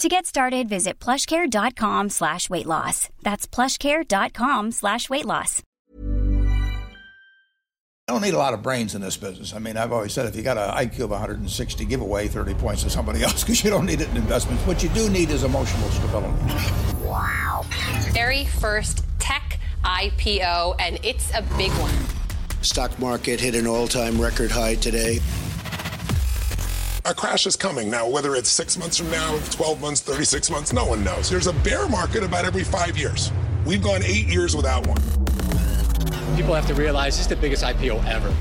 To get started, visit plushcare.com slash weight loss. That's plushcare.com slash weight loss. I don't need a lot of brains in this business. I mean, I've always said if you got an IQ of 160, give away 30 points to somebody else because you don't need it in investments. What you do need is emotional stability. Wow. Very first tech IPO, and it's a big one. Stock market hit an all-time record high today. A crash is coming now, whether it's six months from now, 12 months, 36 months, no one knows. There's a bear market about every five years. We've gone eight years without one. People have to realize this is the biggest IPO ever.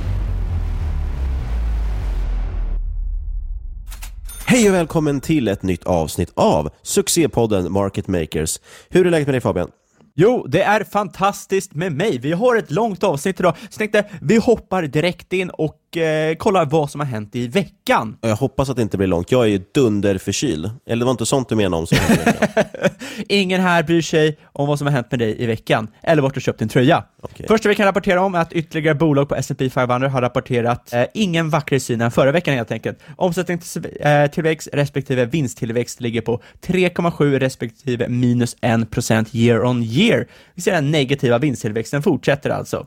Hej och välkommen till ett nytt avsnitt av succépodden Market Makers. Hur är läget med dig Fabian? Jo, det är fantastiskt med mig. Vi har ett långt avsnitt idag, så tänkte vi hoppar direkt in och eh, kollar vad som har hänt i veckan. Jag hoppas att det inte blir långt. Jag är ju dunderförkyld. Eller det var inte sånt du menade om som Ingen här bryr sig om vad som har hänt med dig i veckan, eller vart du köpt din tröja. Okay. Första vi kan rapportera om är att ytterligare bolag på S&P 500 har rapporterat eh, ingen vackrare syn än förra veckan helt enkelt. Omsättningstillväxt respektive vinsttillväxt ligger på 3,7 respektive minus 1% year on year. Vi ser den negativa vinsttillväxten fortsätter alltså.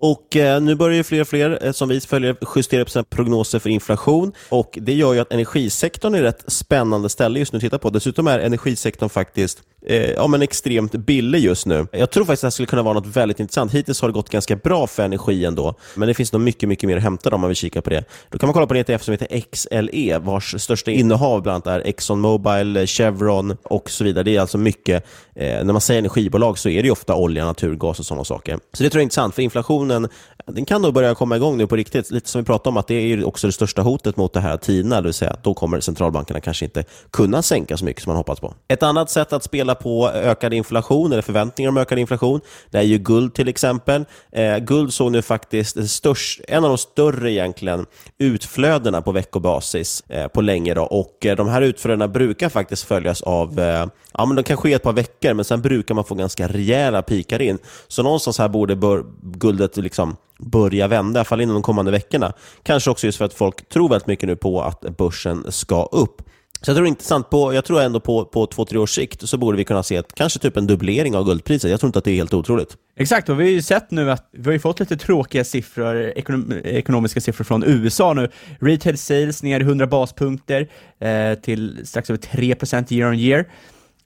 Och eh, nu börjar ju fler och fler eh, som vi följer justera upp sina prognoser för inflation och det gör ju att energisektorn är ett spännande ställe just nu att titta på. Dessutom är energisektorn faktiskt eh, ja, men extremt billig just nu. Jag tror faktiskt att det skulle kunna vara något väldigt intressant. Hittills har det gått ganska bra för energi ändå, men det finns nog mycket, mycket mer att hämta om man vill kika på det. Då kan man kolla på en ETF som heter XLE, vars största innehav bland annat är Exxon Chevron och så vidare. Det är alltså mycket, eh, när man säger energibolag så är det ju ofta olja, naturgas och sådana saker. Så det tror jag är intressant, för inflation diskussionen, den kan nog börja komma igång nu på riktigt. Lite som vi pratade om, att det är också det största hotet mot det här att tina, det vill säga att då kommer centralbankerna kanske inte kunna sänka så mycket som man hoppats på. Ett annat sätt att spela på ökad inflation, eller förväntningar om ökad inflation, det är ju guld till exempel. Eh, guld såg nu faktiskt störst, en av de större egentligen utflödena på veckobasis eh, på länge. Då. Och eh, De här utflödena brukar faktiskt följas av eh, ja, men de kan ske ett par veckor, men sen brukar man få ganska rejäla pikar in. Så någonstans här borde bör, guldet liksom börja vända, i alla fall inom de kommande veckorna. Kanske också just för att folk tror väldigt mycket nu på att börsen ska upp. Så jag tror intressant på, jag tror ändå på, på två, tre års sikt så borde vi kunna se ett, kanske typ en dubblering av guldpriset. Jag tror inte att det är helt otroligt. Exakt, och vi har ju sett nu att vi har ju fått lite tråkiga siffror, ekonom ekonomiska siffror från USA nu. Retail sales ner 100 baspunkter eh, till strax över 3% year on year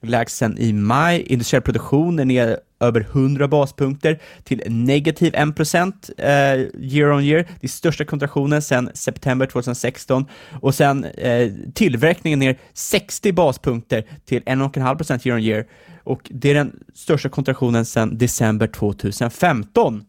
lägst sen i maj. Industriell produktion är ner över 100 baspunkter till negativ 1% eh, year on year. Det är största kontraktionen sedan september 2016 och sen eh, tillverkningen ner 60 baspunkter till 1,5% year on year och det är den största kontraktionen sedan december 2015.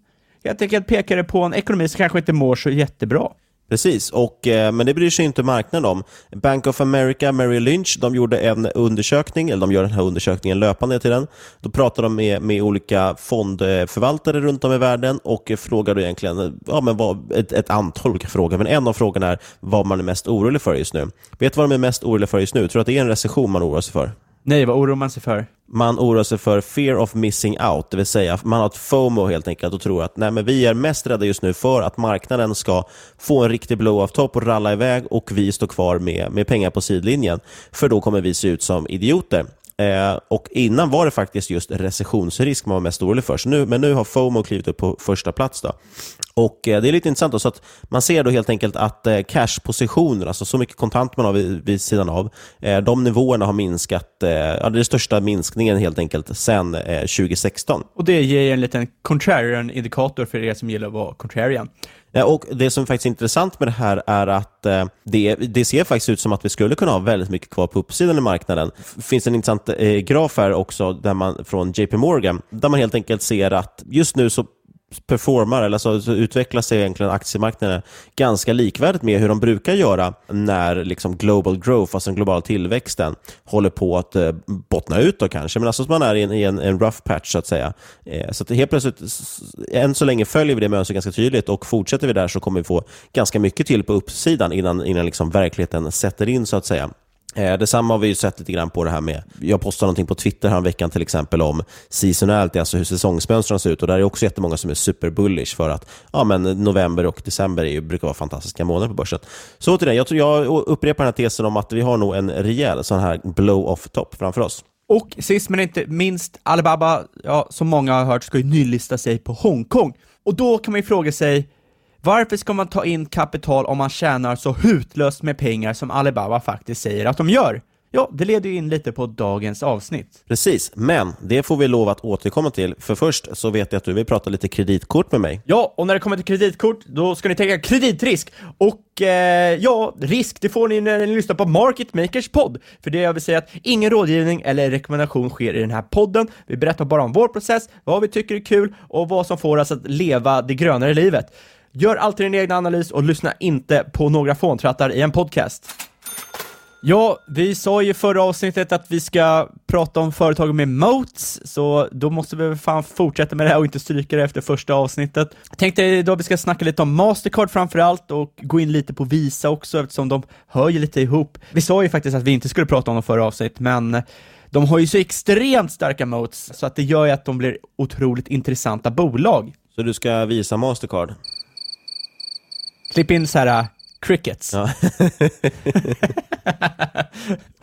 Helt enkelt pekar det på en ekonomi som kanske inte mår så jättebra. Precis, och, eh, men det bryr sig inte marknaden om. Bank of America, Merrill Lynch, de gjorde en undersökning, eller de gör den här undersökningen löpande till den. Då pratar de med, med olika fondförvaltare runt om i världen och frågar då egentligen ja, men vad, ett, ett antal olika frågor. Men en av frågorna är vad man är mest orolig för just nu. Vet du vad de är mest oroliga för just nu? Tror du att det är en recession man oroar sig för? Nej, vad oroar man sig för? Man oroar sig för fear of missing out, det vill säga man har ett FOMO helt enkelt och tror att nej, men vi är mest rädda just nu för att marknaden ska få en riktig blow-off top och ralla iväg och vi står kvar med, med pengar på sidlinjen. För då kommer vi se ut som idioter. Eh, och Innan var det faktiskt just recessionsrisk man var mest orolig för. Så nu, men nu har FOMO klivit upp på första plats. Då. Och eh, Det är lite intressant. Då, så att man ser då helt enkelt att eh, cashpositioner, alltså så mycket kontant man har vid, vid sidan av, eh, de nivåerna har minskat. Ja, det är den största minskningen helt enkelt sedan 2016. Eh, och Det ger en liten contrarian-indikator för er som gillar att vara contrarian. Och Det som är faktiskt intressant med det här är att det, det ser faktiskt ut som att vi skulle kunna ha väldigt mycket kvar på uppsidan i marknaden. Det finns en intressant graf här också där man, från JP Morgan där man helt enkelt ser att just nu så performar, eller alltså, så, så utvecklar sig egentligen aktiemarknaden ganska likvärdigt med hur de brukar göra när liksom global growth, alltså den globala tillväxten, håller på att eh, bottna ut då kanske. Men alltså man är i en, i en, en rough patch så att säga. Eh, så att helt plötsligt, än så länge följer vi det mönstret ganska tydligt och fortsätter vi där så kommer vi få ganska mycket till på uppsidan innan, innan liksom verkligheten sätter in så att säga. Eh, detsamma har vi ju sett lite grann på det här med, jag postade någonting på Twitter här veckan till exempel om seasonality, alltså hur säsongsmönstren ser ut. Och där är också jättemånga som är superbullish för att ja, men november och december är ju, brukar vara fantastiska månader på börsen. Så till det, jag, jag upprepar den här tesen om att vi har nog en rejäl sån här blow-off-topp framför oss. Och sist men inte minst, Alibaba, ja, som många har hört, ska ju nylista sig på Hongkong. Och då kan man ju fråga sig, varför ska man ta in kapital om man tjänar så hutlöst med pengar som Alibaba faktiskt säger att de gör? Ja, det leder ju in lite på dagens avsnitt. Precis, men det får vi lov att återkomma till. För först så vet jag att du vill prata lite kreditkort med mig. Ja, och när det kommer till kreditkort, då ska ni tänka kreditrisk. Och eh, ja, risk, det får ni när ni lyssnar på Market Makers podd. För det jag vill säga att ingen rådgivning eller rekommendation sker i den här podden. Vi berättar bara om vår process, vad vi tycker är kul och vad som får oss att leva det grönare livet. Gör alltid din egen analys och lyssna inte på några fåntrattar i en podcast. Ja, vi sa ju i förra avsnittet att vi ska prata om företag med moats, så då måste vi fan fortsätta med det här och inte stryka det efter första avsnittet. Jag tänkte idag vi ska snacka lite om Mastercard framförallt och gå in lite på Visa också eftersom de hör ju lite ihop. Vi sa ju faktiskt att vi inte skulle prata om dem förra avsnittet, men de har ju så extremt starka moats så att det gör ju att de blir otroligt intressanta bolag. Så du ska visa Mastercard? Klipp in så här uh, crickets. Ja.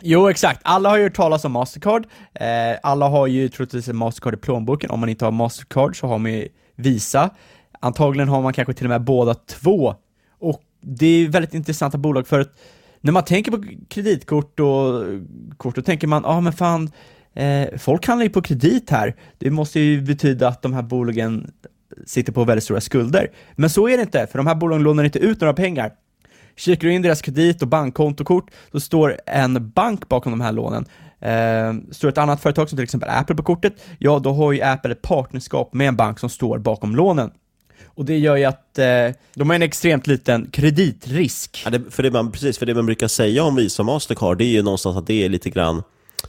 jo, exakt. Alla har ju hört talas om Mastercard. Eh, alla har ju troligtvis en Mastercard i plånboken. Om man inte har Mastercard så har man ju Visa. Antagligen har man kanske till och med båda två. Och det är väldigt intressanta bolag för att när man tänker på kreditkort och kort, då tänker man, ja ah, men fan, eh, folk handlar ju på kredit här. Det måste ju betyda att de här bolagen sitter på väldigt stora skulder. Men så är det inte, för de här bolagen lånar inte ut några pengar. Kikar du in deras kredit och bankkontokort, så står en bank bakom de här lånen. Eh, står ett annat företag som till exempel Apple på kortet, ja då har ju Apple ett partnerskap med en bank som står bakom lånen. Och det gör ju att eh, de har en extremt liten kreditrisk. Ja, det, för det man, precis, för det man brukar säga om Visa och Mastercard, det är ju någonstans att det är lite grann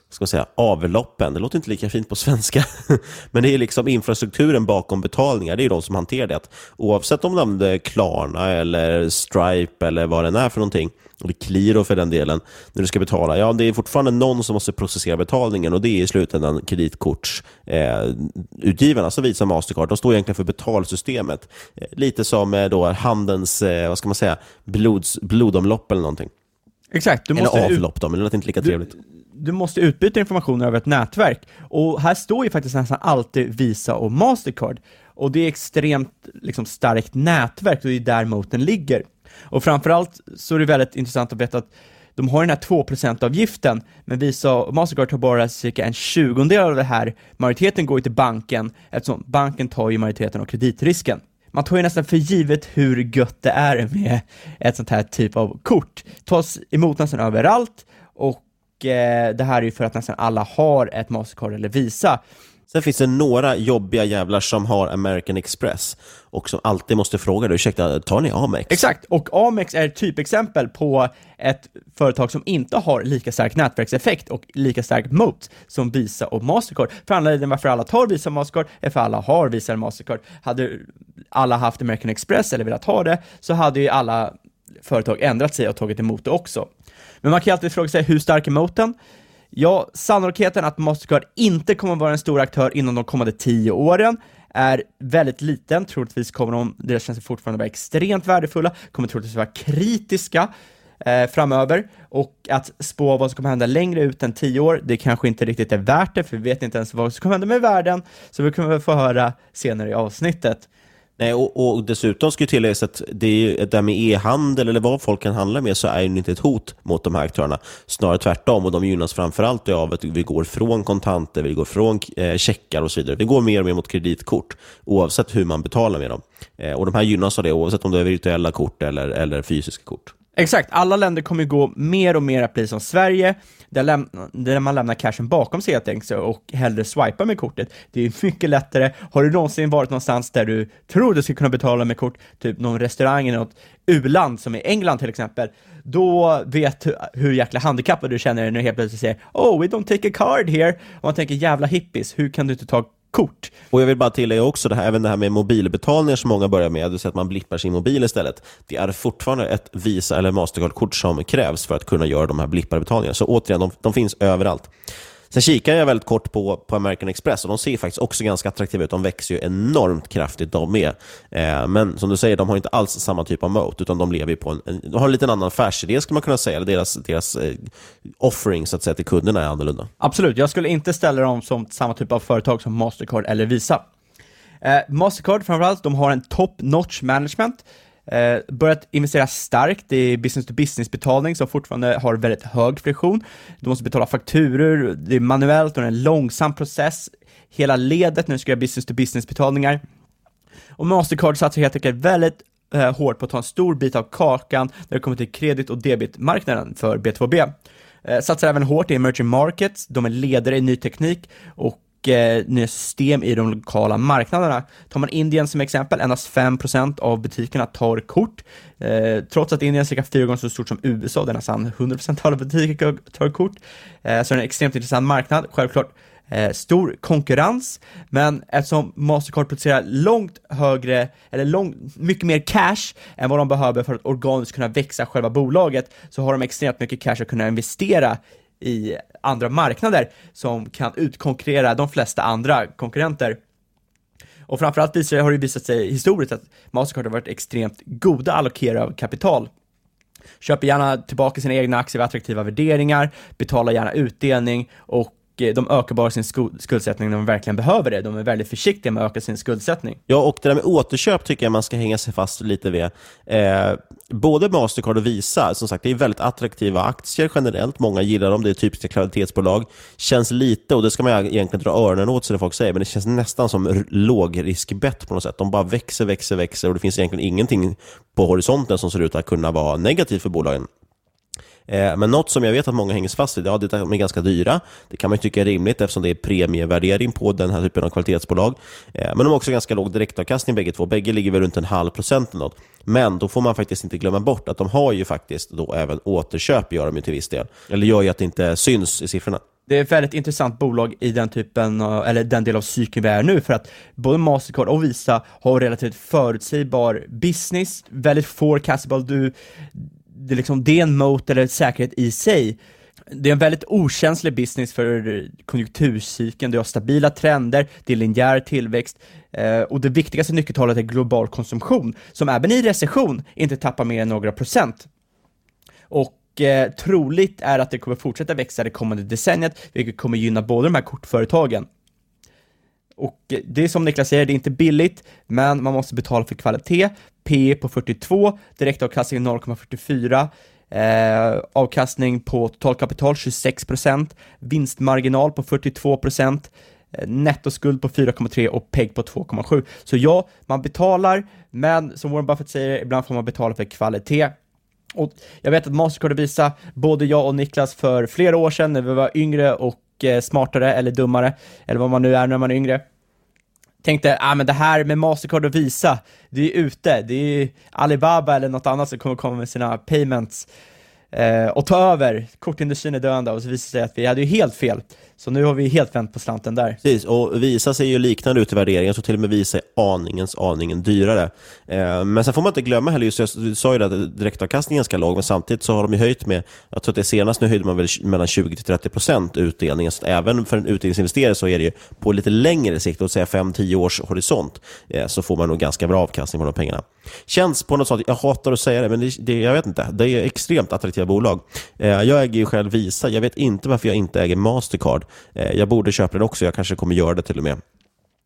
ska man säga, avloppen. Det låter inte lika fint på svenska. Men det är liksom infrastrukturen bakom betalningar. Det är de som hanterar det. Oavsett om de är Klarna eller Stripe eller vad det är för någonting. Eller Qliro för den delen. När du ska betala. Ja, det är fortfarande någon som måste processera betalningen och det är i slutändan kreditkortsutgivarna, eh, alltså Visa Mastercard. De står egentligen för betalsystemet. Eh, lite som eh, då handens, eh, vad ska man säga, blods, blodomlopp eller någonting. Exakt. Du måste eller avlopp då, men det låter inte lika trevligt. Du, måste utbyta information över ett nätverk. Och här står ju faktiskt nästan alltid Visa och Mastercard. Och det är extremt liksom, starkt nätverk och det är där moten ligger. Och framförallt så är det väldigt intressant att veta att de har den här 2%-avgiften, men Visa och Mastercard tar bara cirka en tjugondel av det här. Majoriteten går ju till banken, eftersom banken tar ju majoriteten av kreditrisken. Man tar ju nästan för givet hur gött det är med ett sånt här typ av kort. Tas emot nästan överallt och eh, det här är ju för att nästan alla har ett Mastercard eller Visa. Sen finns det några jobbiga jävlar som har American Express och som alltid måste fråga dig, ursäkta, tar ni Amex? Exakt, och Amex är ett typexempel på ett företag som inte har lika stark nätverkseffekt och lika stark mot som Visa och Mastercard. För anledningen varför alla tar Visa och Mastercard är för alla har Visa och Mastercard. Hade alla haft American Express eller velat ha det, så hade ju alla företag ändrat sig och tagit emot det också. Men man kan ju alltid fråga sig, hur stark är moten? Ja, sannolikheten att Mastercard inte kommer att vara en stor aktör inom de kommande tio åren är väldigt liten. Troligtvis kommer de, deras tjänster fortfarande vara extremt värdefulla, kommer troligtvis vara kritiska eh, framöver och att spå vad som kommer hända längre ut än tio år, det kanske inte riktigt är värt det, för vi vet inte ens vad som kommer hända med världen, så vi kommer få höra senare i avsnittet. Nej, och, och dessutom ska ju tilläggas att det, är, det med e-handel eller vad folk kan handla med så är det inte ett hot mot de här aktörerna. Snarare tvärtom, och de gynnas framförallt av att vi går från kontanter, vi går från eh, checkar och så vidare. Vi går mer och mer mot kreditkort, oavsett hur man betalar med dem. Eh, och de här gynnas av det, oavsett om det är virtuella kort eller, eller fysiska kort. Exakt, alla länder kommer gå mer och mer att bli som Sverige, där, läm där man lämnar cashen bakom sig helt enkelt och hellre swipar med kortet. Det är mycket lättare. Har du någonsin varit någonstans där du tror du ska kunna betala med kort, typ någon restaurang i något u-land som i England till exempel, då vet du hur jäkla handikappad du känner dig när du helt plötsligt säger Oh, we don't take a card here. Och man tänker jävla hippies, hur kan du inte ta kort. Och jag vill bara tillägga också det här, även det här med mobilbetalningar som många börjar med, så att man blippar sin mobil istället. Det är fortfarande ett Visa eller Mastercard-kort som krävs för att kunna göra de här blipparbetalningarna. Så återigen, de, de finns överallt. Sen kikar jag väldigt kort på, på American Express och de ser faktiskt också ganska attraktiva ut. De växer ju enormt kraftigt de med. Eh, men som du säger, de har inte alls samma typ av moat, utan de lever på en, en, de har en liten annan affärsidé, skulle man kunna säga. Deras, deras eh, offering så att säga, till kunderna är annorlunda. Absolut, jag skulle inte ställa dem som samma typ av företag som Mastercard eller Visa. Eh, Mastercard framförallt, de har en top notch management Eh, börjat investera starkt i business-to-business-betalning som fortfarande har väldigt hög friktion. Du måste betala fakturor, det är manuellt och det är en långsam process. Hela ledet när du ska göra business-to-business-betalningar. Och Mastercard satsar helt enkelt väldigt eh, hårt på att ta en stor bit av kakan när det kommer till kredit och debitmarknaden för B2B. Eh, satsar även hårt i emerging markets, de är ledare i ny teknik och eh, nya system i de lokala marknaderna. Tar man Indien som exempel, endast 5% av butikerna tar kort, eh, trots att Indien är cirka fyra gånger så stort som USA, där nästan 100% av alla butiker tar kort. Eh, så det är en extremt intressant marknad, självklart eh, stor konkurrens, men eftersom Mastercard producerar långt högre, eller långt, mycket mer cash än vad de behöver för att organiskt kunna växa själva bolaget, så har de extremt mycket cash att kunna investera i andra marknader som kan utkonkurrera de flesta andra konkurrenter. Och framförallt visar, har det visat sig historiskt att Mastercard har varit extremt goda allokerare av kapital. Köper gärna tillbaka sina egna aktier vid attraktiva värderingar, betalar gärna utdelning och eh, de ökar bara sin skuldsättning när de verkligen behöver det. De är väldigt försiktiga med att öka sin skuldsättning. Ja, och det där med återköp tycker jag man ska hänga sig fast lite vid. Eh, både Mastercard och Visa, som sagt, det är väldigt attraktiva aktier generellt. Många gillar dem, det är typiska kvalitetsbolag. Känns lite, och det ska man egentligen dra öronen åt sig när folk säger, men det känns nästan som lågriskbett på något sätt. De bara växer, växer, växer och det finns egentligen ingenting på horisonten som ser ut att kunna vara negativt för bolagen. Eh, men något som jag vet att många hänger fast vid, ja, det är att de är ganska dyra. Det kan man tycka är rimligt eftersom det är premievärdering på den här typen av kvalitetsbolag. Eh, men de har också ganska låg direktavkastning bägge två. Bägge ligger väl runt en halv procent eller något. Men då får man faktiskt inte glömma bort att de har ju faktiskt då även återköp, gör de ju till viss del. Eller gör ju att det inte syns i siffrorna. Det är ett väldigt intressant bolag i den typen, eller den del av cykeln vi är nu, för att både Mastercard och Visa har relativt förutsägbar business, väldigt forecastable, du, det, liksom, det är en moat eller säkerhet i sig. Det är en väldigt okänslig business för konjunkturcykeln, du har stabila trender, det är linjär tillväxt eh, och det viktigaste nyckeltalet är global konsumtion, som även i recession inte tappar mer än några procent. Och eh, troligt är att det kommer fortsätta växa det kommande decenniet, vilket kommer gynna båda de här kortföretagen. Och det är som Niklas säger, det är inte billigt, men man måste betala för kvalitet. P på 42, direktavkastning 0,44. Eh, avkastning på totalkapital 26%, vinstmarginal på 42%, eh, nettoskuld på 4,3 och PEG på 2,7. Så ja, man betalar, men som Warren Buffett säger, ibland får man betala för kvalitet. Och jag vet att Mastercard och Visa, både jag och Niklas för flera år sedan när vi var yngre och Eh, smartare eller dummare, eller vad man nu är när man är yngre, tänkte, ah, men det här med Mastercard och Visa, det är ute, det är Alibaba eller något annat som kommer komma med sina payments eh, och ta över, kortindustrin är döende och så visade det sig att vi hade ju helt fel. Så nu har vi helt vänt på slanten där. Precis, och Visa ser ju liknande ut i värderingen, så till och med Visa är aningens aningen dyrare. Eh, men sen får man inte glömma heller, just jag sa ju att direktavkastningen är ganska låg, men samtidigt så har de ju höjt med, jag tror att det senast nu höjde man väl mellan 20-30% utdelningen, så även för en utdelningsinvesterare så är det ju på lite längre sikt, låt säga 5-10 års horisont, eh, så får man nog ganska bra avkastning på de pengarna. Känns på något sätt, jag hatar att säga det, men det, det, jag vet inte, det är extremt attraktiva bolag. Eh, jag äger ju själv Visa, jag vet inte varför jag inte äger Mastercard. Eh, jag borde köpa den också, jag kanske kommer göra det till och med.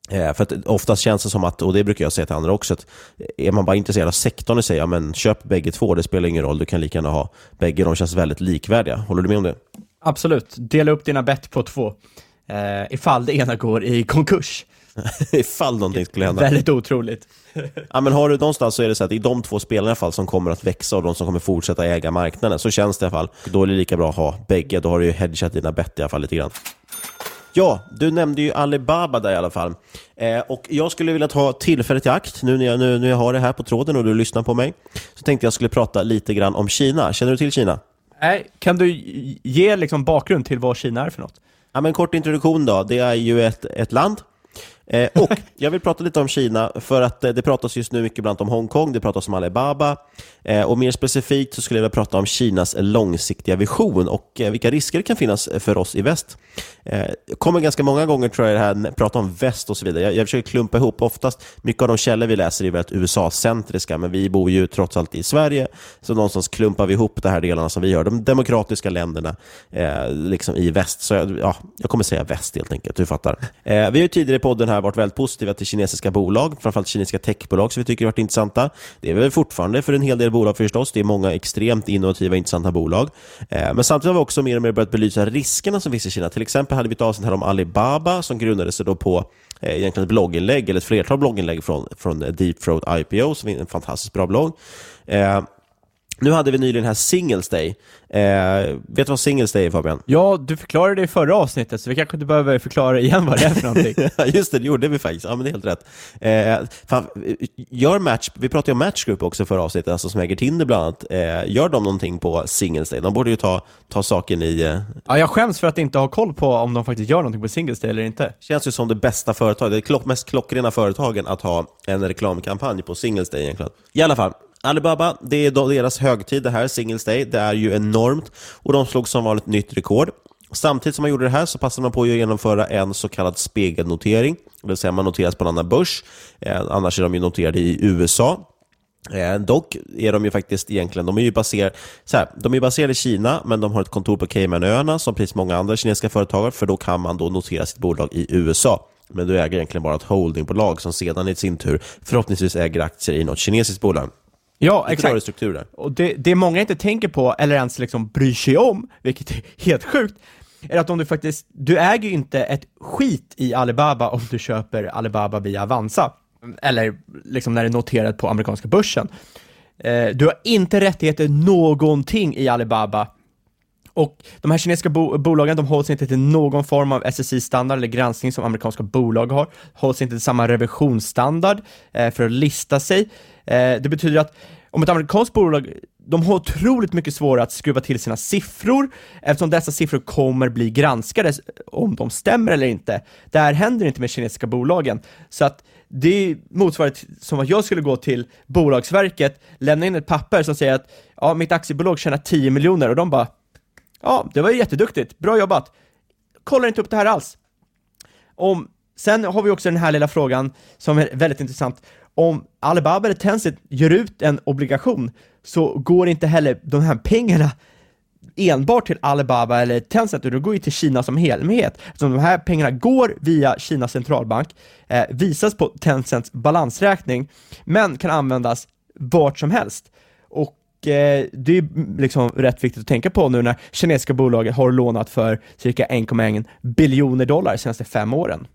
Eh, för att oftast känns det som att, och det brukar jag säga till andra också, att eh, är man bara intresserad av sektorn i sig, ja men köp bägge två, det spelar ingen roll, du kan lika gärna ha bägge, de känns väldigt likvärdiga. Håller du med om det? Absolut, dela upp dina bett på två, eh, ifall det ena går i konkurs. ifall någonting skulle hända. Väldigt otroligt. ja, men har du någonstans så är det så att är de två spelarna i alla fall som kommer att växa och de som kommer fortsätta äga marknaden. Så känns det i alla fall. Då är det lika bra att ha bägge, då har du ju hedgat dina bett i alla fall lite grann. Ja, du nämnde ju Alibaba där i alla fall. Eh, och Jag skulle vilja ta tillfället i akt, nu när, jag, nu när jag har det här på tråden och du lyssnar på mig, så tänkte jag skulle prata lite grann om Kina. Känner du till Kina? Nej, kan du ge liksom bakgrund till vad Kina är för något? Ja, men kort introduktion då. Det är ju ett, ett land Eh, och jag vill prata lite om Kina, för att eh, det pratas just nu mycket bland om Hongkong, det pratas om Alibaba, eh, och mer specifikt så skulle jag vilja prata om Kinas långsiktiga vision och eh, vilka risker det kan finnas eh, för oss i väst. Eh, kommer ganska många gånger, tror jag, det här, prata om väst och så vidare. Jag, jag försöker klumpa ihop, oftast, mycket av de källor vi läser är väldigt USA-centriska, men vi bor ju trots allt i Sverige, så någonstans klumpar vi ihop de här delarna som vi gör, de demokratiska länderna eh, liksom i väst. Så jag, ja, jag kommer säga väst helt enkelt, du fattar. Eh, vi har ju tidigare i podden här här varit väldigt positiva till kinesiska bolag, framförallt kinesiska techbolag som vi tycker har varit intressanta. Det är väl fortfarande för en hel del bolag förstås. Det är många extremt innovativa och intressanta bolag. Eh, men samtidigt har vi också mer och mer börjat belysa riskerna som finns i Kina. Till exempel hade vi ett avsnitt här om Alibaba som grundade sig då på eh, egentligen ett blogginlägg, eller ett flertal blogginlägg från, från Deep Throat IPO, som är en fantastiskt bra blogg. Eh, Eh, nu hade vi nyligen här Singles Day. Eh, vet du vad Singles Day är Fabian? Ja, du förklarade det i förra avsnittet, så vi kanske inte behöver förklara igen vad det är för någonting. Just det, det gjorde vi faktiskt. Ja, men det är helt rätt. Eh, fan, gör match, vi pratade ju om Matchgroup också förra avsnittet, alltså som äger Tinder bland annat. Eh, gör de någonting på Singles Day? De borde ju ta, ta saken i... Eh... Ja, jag skäms för att inte ha koll på om de faktiskt gör någonting på Singles Day eller inte. Känns ju som det bästa företaget, det klock, mest klockrena företagen att ha en reklamkampanj på Singles Day egentligen. I alla fall, Alibaba, det är deras högtid det här, Singles Day. Det är ju enormt och de slog som vanligt nytt rekord. Samtidigt som man gjorde det här så passade man på att genomföra en så kallad spegelnotering, det vill säga man noteras på en annan börs. Eh, annars är de ju noterade i USA. Eh, dock är de ju faktiskt egentligen, de är ju baserade, så här, de är baserade i Kina, men de har ett kontor på Caymanöarna som precis många andra kinesiska företag har, för då kan man då notera sitt bolag i USA. Men du äger egentligen bara ett holdingbolag som sedan i sin tur förhoppningsvis äger aktier i något kinesiskt bolag. Ja, Lite exakt. struktur där. Och det, det många inte tänker på, eller ens liksom bryr sig om, vilket är helt sjukt, är att om du faktiskt, du äger ju inte ett skit i Alibaba om du köper Alibaba via Avanza, eller liksom när det är noterat på amerikanska börsen. Eh, du har inte rättigheter någonting i Alibaba och de här kinesiska bo bolagen, de hålls inte till någon form av SSI-standard eller granskning som amerikanska bolag har, hålls inte till samma revisionsstandard eh, för att lista sig. Eh, det betyder att om ett amerikanskt bolag, de har otroligt mycket svårare att skruva till sina siffror eftersom dessa siffror kommer bli granskade eh, om de stämmer eller inte. Det här händer inte med kinesiska bolagen, så att det motsvarar som att jag skulle gå till Bolagsverket, lämna in ett papper som säger att ja, mitt aktiebolag tjänar 10 miljoner och de bara Ja, det var ju jätteduktigt, bra jobbat. Kollar inte upp det här alls. Om, sen har vi också den här lilla frågan som är väldigt intressant. Om Alibaba eller Tencent gör ut en obligation så går inte heller de här pengarna enbart till Alibaba eller Tencent, utan det går ju till Kina som helhet. Så de här pengarna går via Kinas centralbank, eh, visas på Tencents balansräkning, men kan användas vart som helst. Och eh, det är liksom rätt viktigt att tänka på nu när kinesiska bolaget har lånat för cirka 1,1 biljoner dollar de senaste fem åren.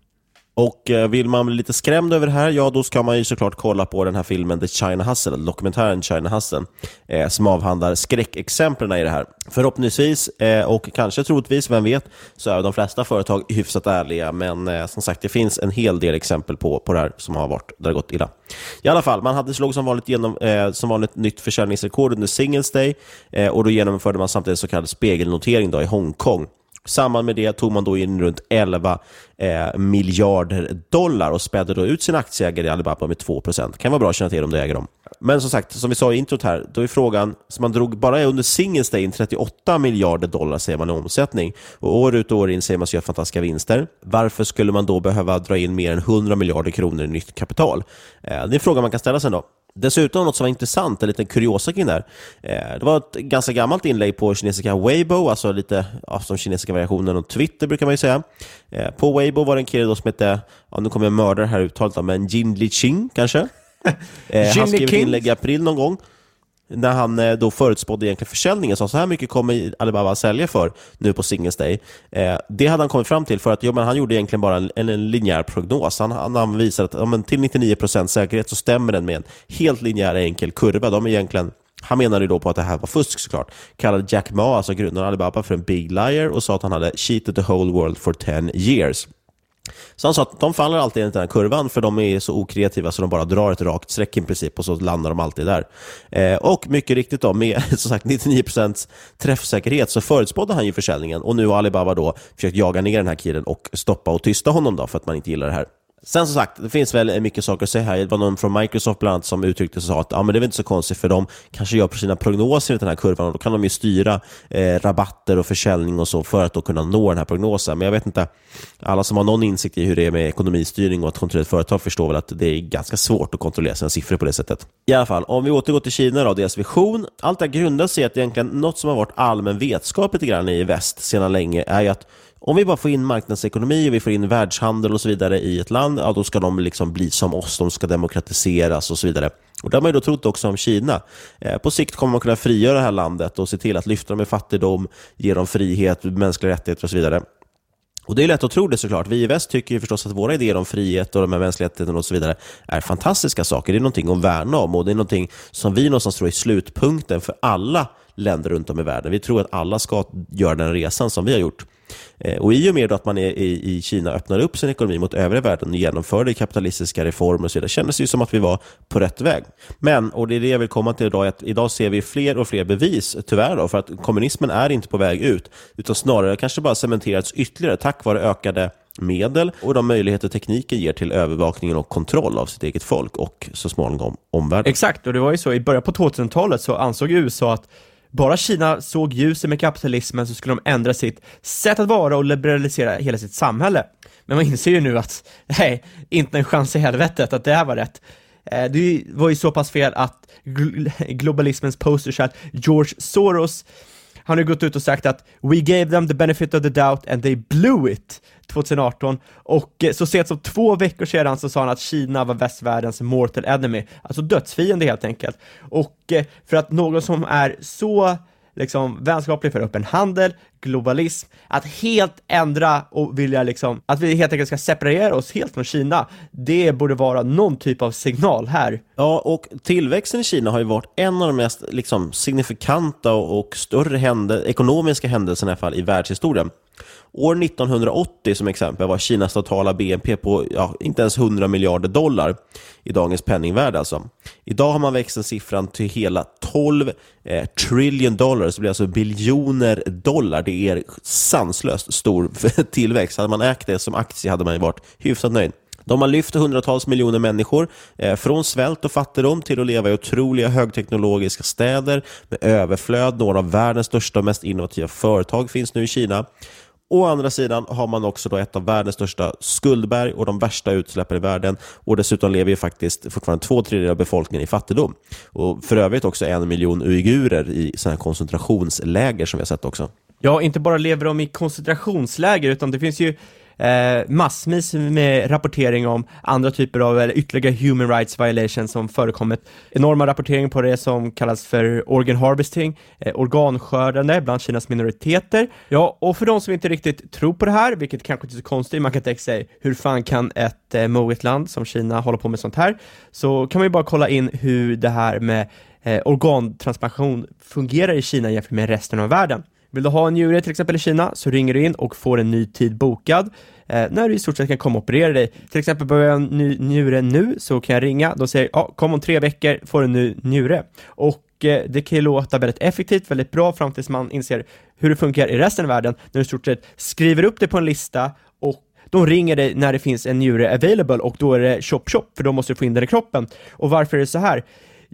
Och eh, vill man bli lite skrämd över det här, ja då ska man ju såklart kolla på den här filmen The China Hustle, dokumentären China Hustle, eh, som avhandlar skräckexemplen i det här. Förhoppningsvis, eh, och kanske troligtvis, vem vet, så är de flesta företag hyfsat ärliga, men eh, som sagt, det finns en hel del exempel på, på det här som har varit, där det gått illa. I alla fall, man hade slog som vanligt, genom, eh, som vanligt nytt försäljningsrekord under Singles Day, eh, och då genomförde man samtidigt så kallad spegelnotering då i Hongkong. I samband med det tog man då in runt 11 eh, miljarder dollar och spädde då ut sina aktieägare i Alibaba med 2 Det kan vara bra att känna till om du äger dem. Men som sagt, som vi sa i introt här, då är frågan, så man drog bara under Singles Day in 38 miljarder dollar säger man i omsättning. Och år ut och år in säger man sig göra fantastiska vinster. Varför skulle man då behöva dra in mer än 100 miljarder kronor i nytt kapital? Eh, det är en fråga man kan ställa sig då. Dessutom något som var intressant, en liten kuriosa kring det här. Eh, det var ett ganska gammalt inlägg på kinesiska Weibo, alltså lite ja, som kinesiska variationen av Twitter brukar man ju säga. Eh, på Weibo var det en kille som hette, ja, nu kommer jag mörda det här uttalet, men Jin Liqing kanske? Eh, han skrev ett inlägg i april någon gång när han eh, då förutspådde egentligen försäljningen, sa så här mycket kommer Alibaba sälja för nu på Singles Day. Eh, det hade han kommit fram till för att jo, men han gjorde egentligen bara en, en linjär prognos. Han, han, han visade att ja, men till 99% säkerhet så stämmer den med en helt linjär enkel kurva. De är egentligen han menade då på att det här var fusk såklart. Kallade Jack Ma, alltså grundaren av Alibaba, för en big liar och sa att han hade cheated the whole world for 10 years. Så han sa att de faller alltid enligt den här kurvan för de är så okreativa så de bara drar ett rakt streck i princip och så landar de alltid där. Eh, och mycket riktigt då, med som sagt 99% träffsäkerhet så förutspådde han ju försäljningen och nu har Alibaba då försökt jaga ner den här killen och stoppa och tysta honom då för att man inte gillar det här. Sen som sagt, det finns väl mycket saker att säga här. Det var någon från Microsoft bland annat som uttryckte sig och sa att ah, men det är väl inte så konstigt för de kanske gör på sina prognoser i den här kurvan och då kan de ju styra eh, rabatter och försäljning och så för att då kunna nå den här prognosen. Men jag vet inte, alla som har någon insikt i hur det är med ekonomistyrning och att kontrollera ett företag förstår väl att det är ganska svårt att kontrollera sina siffror på det sättet. I alla fall, om vi återgår till Kina och deras vision. Allt det här grundar sig i att egentligen något som har varit allmän vetskap lite grann i väst sedan länge är ju att om vi bara får in marknadsekonomi och vi får in världshandel och så vidare i ett land, ja, då ska de liksom bli som oss, de ska demokratiseras och så vidare. Och Det har man ju då trott också om Kina. Eh, på sikt kommer man kunna frigöra det här landet och se till att lyfta dem i fattigdom, ge dem frihet, mänskliga rättigheter och så vidare. Och Det är lätt att tro det såklart. Vi i väst tycker ju förstås att våra idéer om frihet och de här mänskliga rättigheterna och så vidare är fantastiska saker. Det är någonting att värna om och det är någonting som vi någonstans tror är slutpunkten för alla länder runt om i världen. Vi tror att alla ska göra den resan som vi har gjort. Eh, och I och med att man är i, Kina öppnar upp sin ekonomi mot övriga världen och genomförde kapitalistiska reformer och så vidare, kändes det ju som att vi var på rätt väg. Men, och det är det jag vill komma till idag, att idag ser vi fler och fler bevis, tyvärr, då, för att kommunismen är inte på väg ut, utan snarare kanske bara cementerats ytterligare tack vare ökade medel och de möjligheter tekniken ger till övervakningen och kontroll av sitt eget folk och så småningom omvärlden. Exakt, och det var ju så i början på 2000-talet så ansåg USA att bara Kina såg ljuset med kapitalismen så skulle de ändra sitt sätt att vara och liberalisera hela sitt samhälle. Men man inser ju nu att, nej, inte en chans i helvetet att det här var rätt. Eh, det var ju så pass fel att globalismens posterchild George Soros han har gått ut och sagt att “We gave them the benefit of the doubt and they blew it” 2018 och eh, så sent som två veckor sedan så sa han att Kina var västvärldens mortal enemy, alltså dödsfiende helt enkelt. Och eh, för att någon som är så liksom vänskaplig för öppen handel, globalism, att helt ändra och vilja liksom, att vi helt enkelt ska separera oss helt från Kina, det borde vara någon typ av signal här. Ja, och tillväxten i Kina har ju varit en av de mest liksom, signifikanta och större händel ekonomiska händelserna i alla fall i världshistorien. År 1980 som exempel var Kinas totala BNP på ja, inte ens 100 miljarder dollar i dagens penningvärde. Alltså. Idag har man växt den siffran till hela 12 eh, trillion dollar, så det blir alltså biljoner dollar. Det är sanslöst stor tillväxt. Hade man ägt det som aktie hade man varit hyfsat nöjd. De har lyft hundratals miljoner människor eh, från svält och fattigdom till att leva i otroliga högteknologiska städer med överflöd. Några av världens största och mest innovativa företag finns nu i Kina. Å andra sidan har man också då ett av världens största skuldberg och de värsta utsläppen i världen. Och Dessutom lever ju faktiskt fortfarande två tredjedelar av befolkningen i fattigdom. Och För övrigt också en miljon uigurer i sådana koncentrationsläger som vi har sett också. Ja, inte bara lever de i koncentrationsläger, utan det finns ju eh, massvis med rapportering om andra typer av, eller ytterligare human rights violations som förekommit. Enorma rapportering på det som kallas för organ harvesting, eh, organskördande bland Kinas minoriteter. Ja, och för de som inte riktigt tror på det här, vilket kanske inte är så konstigt, man kan tänka sig hur fan kan ett eh, moget land som Kina hålla på med sånt här? Så kan man ju bara kolla in hur det här med eh, organtransplantation fungerar i Kina jämfört med resten av världen. Vill du ha en njure till exempel i Kina så ringer du in och får en ny tid bokad eh, när du i stort sett kan komma och operera dig. Till exempel behöver jag en ny njure nu så kan jag ringa, de säger ja, kom om tre veckor får en ny njure. Och eh, det kan ju låta väldigt effektivt, väldigt bra fram tills man inser hur det funkar i resten av världen när du i stort sett skriver upp det på en lista och de ringer dig när det finns en njure available och då är det chop chop för då måste du få in den i kroppen. Och varför är det så här?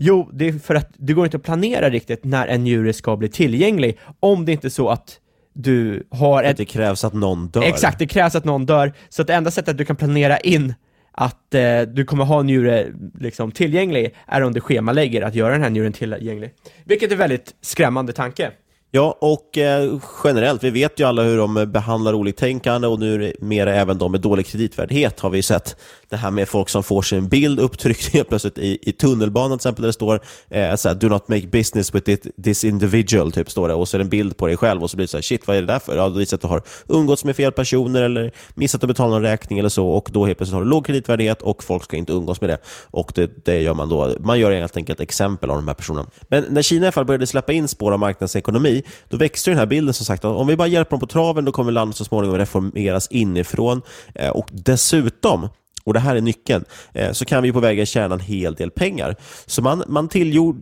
Jo, det är för att det går inte att planera riktigt när en njure ska bli tillgänglig om det inte är så att du har ett... Det krävs att någon dör. Exakt, det krävs att någon dör. Så att det enda sättet att du kan planera in att eh, du kommer ha en njure liksom, tillgänglig är om du schemalägger att göra den här njuren tillgänglig. Vilket är väldigt skrämmande tanke. Ja, och eh, generellt, vi vet ju alla hur de behandlar oliktänkande och nu mer även de med dålig kreditvärdighet har vi sett. Det här med folk som får sin bild upptryckt helt plötsligt i, i tunnelbanan till exempel, där det står eh, såhär, “Do not make business with it, this individual” typ står det, och så är det en bild på dig själv och så blir det så här, “Shit, vad är det där för?” Ja, det visar att du har umgåtts med fel personer eller missat att betala någon räkning eller så och då helt plötsligt har du låg kreditvärdighet och folk ska inte umgås med det. Och det, det gör man då. Man gör helt enkelt exempel av de här personerna. Men när Kina i alla fall började släppa in spår av marknadsekonomi då växte den här bilden som sagt. Om vi bara hjälper dem på traven, då kommer landet så småningom reformeras inifrån. Eh, och dessutom, och det här är nyckeln, eh, så kan vi på vägen tjäna en hel del pengar. Så man, man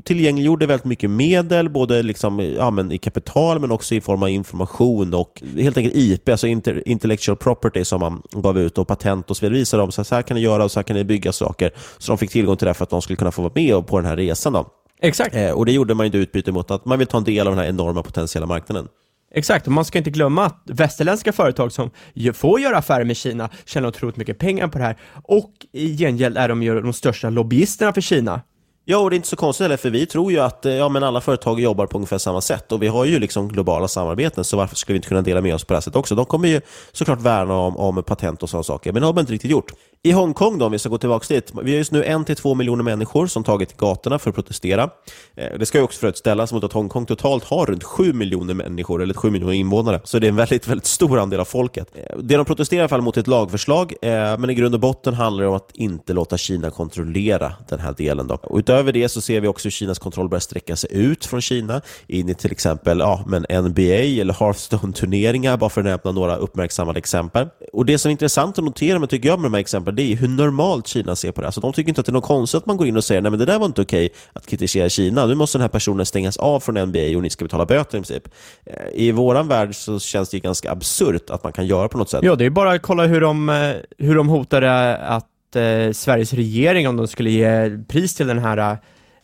tillgängliggjorde väldigt mycket medel, både liksom, ja, men i kapital men också i form av information och helt enkelt IP, alltså intellectual property som man gav ut och patent och så vidare. Visade dem så här kan ni göra och så här kan ni bygga saker. Så de fick tillgång till det för att de skulle kunna få vara med på den här resan. Då. Exakt. Eh, och det gjorde man ju utbyte mot att man vill ta en del av den här enorma potentiella marknaden. Exakt, och man ska inte glömma att västerländska företag som får göra affärer med Kina tjänar otroligt mycket pengar på det här och i gengäld är de ju de största lobbyisterna för Kina. Ja, och det är inte så konstigt heller, för vi tror ju att eh, ja, men alla företag jobbar på ungefär samma sätt och vi har ju liksom globala samarbeten, så varför skulle vi inte kunna dela med oss på det här sättet också? De kommer ju såklart värna om, om patent och sådana saker, men det har man inte riktigt gjort. I Hongkong då, om vi ska gå tillbaka dit, vi har just nu en till två miljoner människor som tagit till gatorna för att protestera. Eh, det ska ju också för att ställas mot att Hongkong totalt har runt sju miljoner människor, eller sju miljoner invånare, så det är en väldigt, väldigt stor andel av folket. Eh, det de protesterar i alla fall mot ett lagförslag, eh, men i grund och botten handlar det om att inte låta Kina kontrollera den här delen. Då. Och utöver det så ser vi också hur Kinas kontroll börjar sträcka sig ut från Kina in i till exempel ja, men NBA eller Hearthstone-turneringar, bara för att nämna några uppmärksammade exempel. Och Det som är intressant att notera men tycker jag, med de här exemplen, det är hur normalt Kina ser på det. Alltså, de tycker inte att det är något konstigt att man går in och säger nej men det där var inte okej att kritisera Kina. Nu måste den här personen stängas av från NBA och ni ska betala böter i princip. Eh, I våran värld så känns det ganska absurt att man kan göra på något sätt. Ja, det är bara att kolla hur de, eh, hur de hotade att eh, Sveriges regering, om de skulle ge pris till den här eh,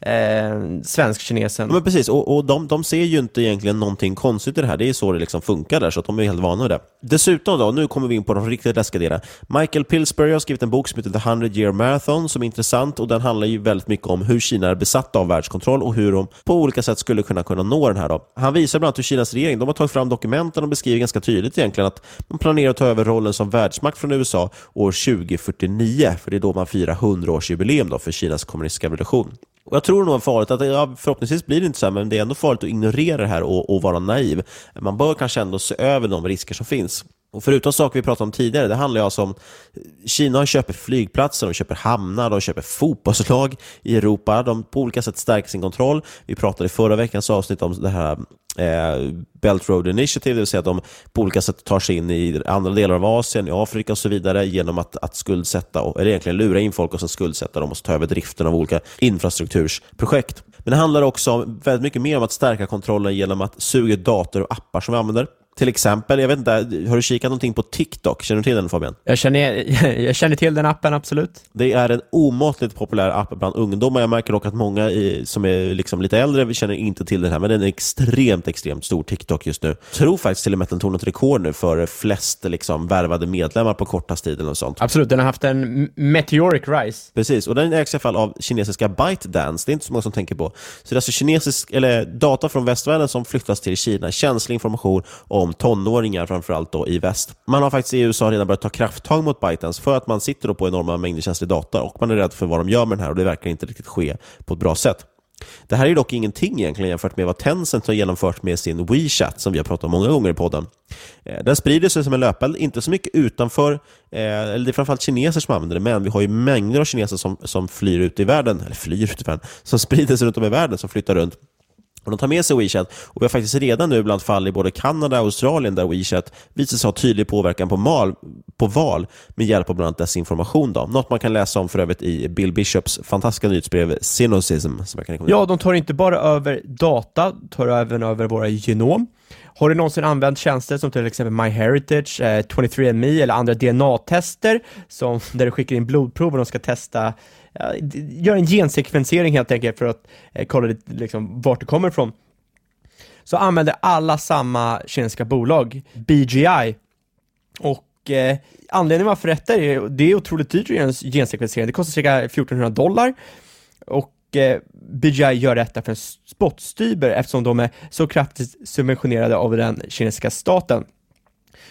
eh, svensk-kinesen. Men precis, och, och de, de, ser ju inte egentligen någonting konstigt i det här. Det är så det liksom funkar där, så att de är helt vana vid det. Dessutom då, nu kommer vi in på de riktigt läskiga delarna. Michael Pillsbury har skrivit en bok som heter The 100 Year Marathon som är intressant och den handlar ju väldigt mycket om hur Kina är besatta av världskontroll och hur de på olika sätt skulle kunna kunna nå den här. Då. Han visar bland annat hur Kinas regering, de har tagit fram dokumenten och beskriver ganska tydligt egentligen att man planerar att ta över rollen som världsmakt från USA år 2049, för det är då man firar 100-årsjubileum för Kinas kommunistiska revolution. Och jag tror nog att farligt, att ja, förhoppningsvis blir det inte så här, men det är ändå farligt att ignorera det här och, och vara naiv. Man bör kanske ändå se över de risker som finns. Och förutom saker vi pratade om tidigare, det handlar alltså om Kina köper flygplatser, de köper hamnar, de köper fotbollslag i Europa. De på olika sätt stärker sin kontroll. Vi pratade i förra veckans avsnitt om det här eh, Belt Road Initiative, det vill säga att de på olika sätt tar sig in i andra delar av Asien, i Afrika och så vidare genom att, att skuldsätta, eller egentligen lura in folk och sen skuldsätta dem och ta över driften av olika infrastruktursprojekt. Men det handlar också väldigt mycket mer om att stärka kontrollen genom att suga dator och appar som vi använder. Till exempel, jag vet inte, har du kikat någonting på TikTok? Känner du till den Fabian? Jag känner, jag känner till den appen, absolut. Det är en omåttligt populär app bland ungdomar. Jag märker dock att många i, som är liksom lite äldre känner inte till den här, men den är extremt, extremt stor TikTok just nu. Jag tror faktiskt till och med att den tog något rekord nu för flest liksom, värvade medlemmar på kortast tid eller sånt. Absolut, den har haft en meteoric rise. Precis, och den ägs i alla fall av kinesiska ByteDance. Det är inte så många som tänker på. Så det är alltså kinesisk, eller data från västvärlden som flyttas till Kina, känslig information om om tonåringar, framförallt då i väst. Man har faktiskt i USA redan börjat ta krafttag mot ByteDance för att man sitter då på enorma mängder känslig data och man är rädd för vad de gör med den här och det verkar inte riktigt ske på ett bra sätt. Det här är dock ingenting egentligen jämfört med vad Tencent har genomfört med sin WeChat som vi har pratat om många gånger i podden. Eh, den sprider sig som en löpeld, inte så mycket utanför, eh, eller det är framförallt kineser som använder det, men vi har ju mängder av kineser som, som flyr ut i världen, eller flyr ut i världen, som sprider sig runt om i världen, som flyttar runt och de tar med sig WeChat och vi har faktiskt redan nu bland fall i både Kanada och Australien där WeChat visar sig ha tydlig påverkan på, mal, på val med hjälp av bland annat desinformation. Då. Något man kan läsa om för övrigt i Bill Bishops fantastiska nyhetsbrev Cynocism. Som jag kan ja, de tar inte bara över data, de tar även över våra genom. Har du någonsin använt tjänster som till exempel MyHeritage, eh, 23andMe eller andra DNA-tester som, där du skickar in blodprov och de ska testa gör en gensekvensering helt enkelt för att eh, kolla liksom, vart det kommer ifrån. Så använder alla samma kinesiska bolag, BGI. Och eh, anledningen varför detta är, det är otroligt dyrt att göra en gensekvensering. Det kostar cirka 1400 dollar. Och eh, BGI gör detta för en spotstyber eftersom de är så kraftigt subventionerade av den kinesiska staten.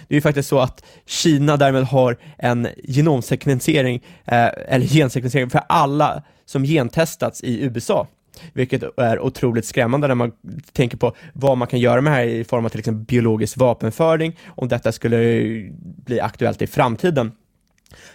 Det är ju faktiskt så att Kina därmed har en genomsekvensering, eh, eller gensekvensering för alla som gentestats i USA vilket är otroligt skrämmande när man tänker på vad man kan göra med det här i form av till exempel biologisk vapenföring, om detta skulle bli aktuellt i framtiden.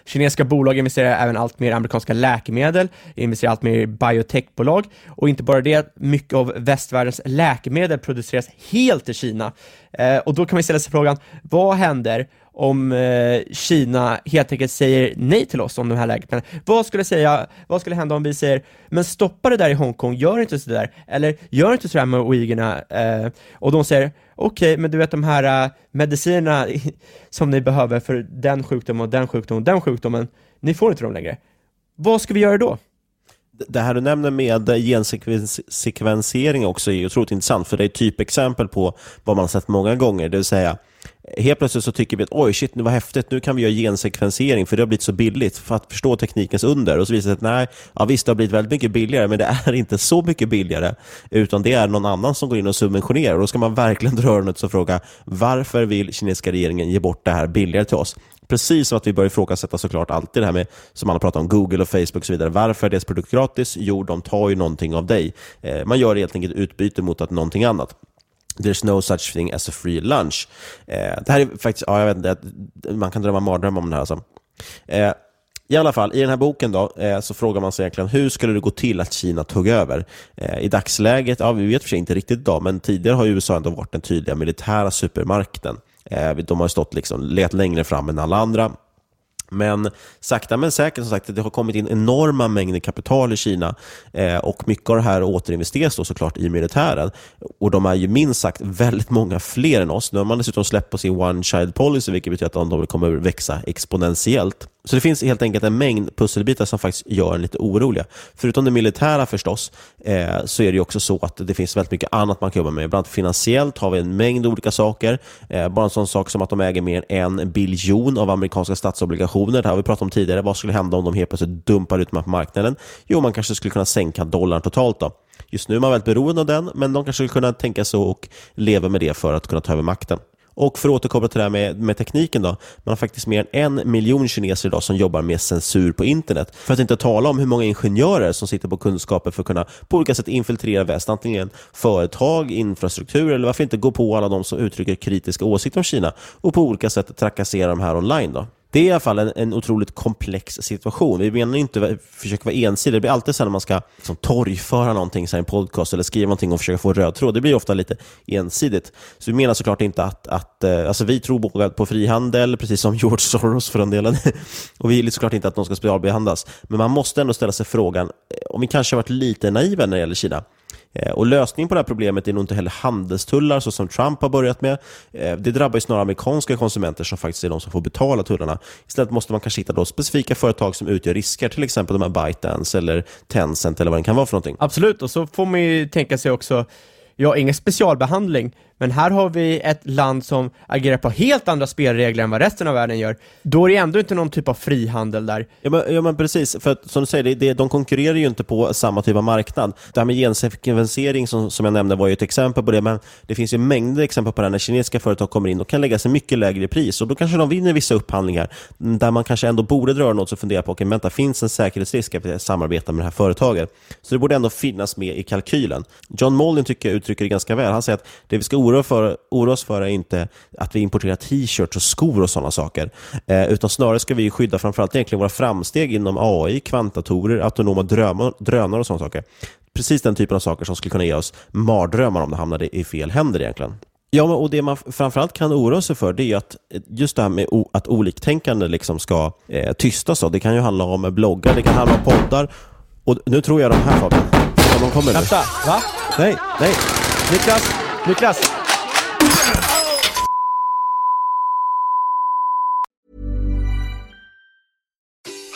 Kinesiska bolag investerar även allt mer i amerikanska läkemedel, investerar allt mer i biotechbolag och inte bara det, mycket av västvärldens läkemedel produceras helt i Kina. Eh, och då kan man ställa sig frågan, vad händer om eh, Kina helt enkelt säger nej till oss om de här läkemedlen? Vad skulle, säga, vad skulle hända om vi säger, men stoppa det där i Hongkong, gör inte sådär, eller gör inte sådär med uigurerna, eh, och de säger, okej, okay, men du vet de här eh, medicinerna som ni behöver för den sjukdomen och den sjukdomen och den sjukdomen, ni får inte dem längre. Vad ska vi göra då? Det här du nämner med gensekvensering också är otroligt intressant, för det är ett typexempel på vad man har sett många gånger, det vill säga helt plötsligt så tycker vi att oj, shit, nu var häftigt, nu kan vi göra gensekvensering för det har blivit så billigt för att förstå teknikens under. Och så visar det sig att nej, ja, visst, det har blivit väldigt mycket billigare, men det är inte så mycket billigare, utan det är någon annan som går in och subventionerar. Och då ska man verkligen dra öronen och fråga varför vill kinesiska regeringen ge bort det här billigare till oss? Precis som att vi bör ifrågasätta såklart alltid det här med, som alla pratar om, Google och Facebook och så vidare. Varför är deras produkt gratis? Jo, de tar ju någonting av dig. Eh, man gör helt enkelt utbyte mot att någonting annat. There's no such thing as a free lunch. Eh, det här är faktiskt, ja, jag vet inte, man kan drömma mardrömmar om det här. Alltså. Eh, i alla fall, i den här boken då, eh, så frågar man sig egentligen hur skulle det gå till att Kina tog över? Eh, I dagsläget, ja, vi vet för sig inte riktigt idag, men tidigare har USA ändå varit den tydliga militära supermakten. Eh, de har stått liksom, let längre fram än alla andra. Men sakta men säkert, som sagt, det har kommit in enorma mängder kapital i Kina eh, och mycket av det här återinvesteras då såklart i militären. Och de är ju minst sagt väldigt många fler än oss. Nu har man dessutom släppt på sin one child policy, vilket betyder att de kommer växa exponentiellt. Så det finns helt enkelt en mängd pusselbitar som faktiskt gör en lite oroliga. Förutom det militära förstås, eh, så är det också så att det finns väldigt mycket annat man kan jobba med. Bland annat finansiellt har vi en mängd olika saker. Eh, bara en sån sak som att de äger mer än en biljon av amerikanska statsobligationer. Det har vi pratat om tidigare. Vad skulle hända om de helt plötsligt dumpar ut dem på marknaden? Jo, man kanske skulle kunna sänka dollarn totalt. då. Just nu är man väldigt beroende av den, men de kanske skulle kunna tänka sig och leva med det för att kunna ta över makten. Och för att återkoppla till det här med, med tekniken då. Man har faktiskt mer än en miljon kineser idag som jobbar med censur på internet. För att inte tala om hur många ingenjörer som sitter på kunskaper för att kunna på olika sätt infiltrera väst. Antingen företag, infrastruktur eller varför inte gå på alla de som uttrycker kritiska åsikter om Kina och på olika sätt trakassera de här online. då. Det är i alla fall en, en otroligt komplex situation. Vi menar inte att försöka vara ensidiga. Det blir alltid så när man ska liksom, torgföra någonting, i en podcast eller skriva någonting och försöka få röd tråd. Det blir ofta lite ensidigt. Så vi menar såklart inte att, att eh, alltså vi tror båda på frihandel, precis som George Soros för den delen. och vi vill såklart inte att de ska specialbehandlas. Men man måste ändå ställa sig frågan, eh, om vi kanske har varit lite naiva när det gäller Kina. Eh, och lösningen på det här problemet är nog inte heller handelstullar så som Trump har börjat med. Eh, det drabbar ju snarare amerikanska konsumenter som faktiskt är de som får betala tullarna. Istället måste man kanske hitta då specifika företag som utgör risker, till exempel de här ByteDance eller Tencent eller vad det kan vara för någonting. Absolut, och så får man ju tänka sig också ja, ingen specialbehandling, men här har vi ett land som agerar på helt andra spelregler än vad resten av världen gör. Då är det ändå inte någon typ av frihandel där. Ja men, ja, men precis, för att, som du säger, det, det, de konkurrerar ju inte på samma typ av marknad. Det här med gensekvensering som, som jag nämnde var ju ett exempel på det, men det finns ju mängder exempel på det när kinesiska företag kommer in och kan lägga sig mycket lägre pris och då kanske de vinner vissa upphandlingar där man kanske ändå borde dra något och fundera på, okej, vänta, finns en säkerhetsrisk att samarbeta med det här företaget? Så det borde ändå finnas med i kalkylen. John Molin tycker jag uttrycker det ganska väl. Han säger att det vi ska oroa, för, oroa oss för är inte att vi importerar t-shirts och skor och sådana saker, eh, utan snarare ska vi skydda framförallt egentligen våra framsteg inom AI, kvantdatorer, autonoma drönare och sådana saker. Precis den typen av saker som skulle kunna ge oss mardrömmar om det hamnade i fel händer egentligen. Ja, och det man framförallt kan oroa sig för det är att just det här med att oliktänkande liksom ska eh, tystas. Det kan ju handla om bloggar, det kan handla om poddar. Och nu tror jag de här Fabian, de kommer nu. Vänta, va? Nej, nej. Niklas, Niklas!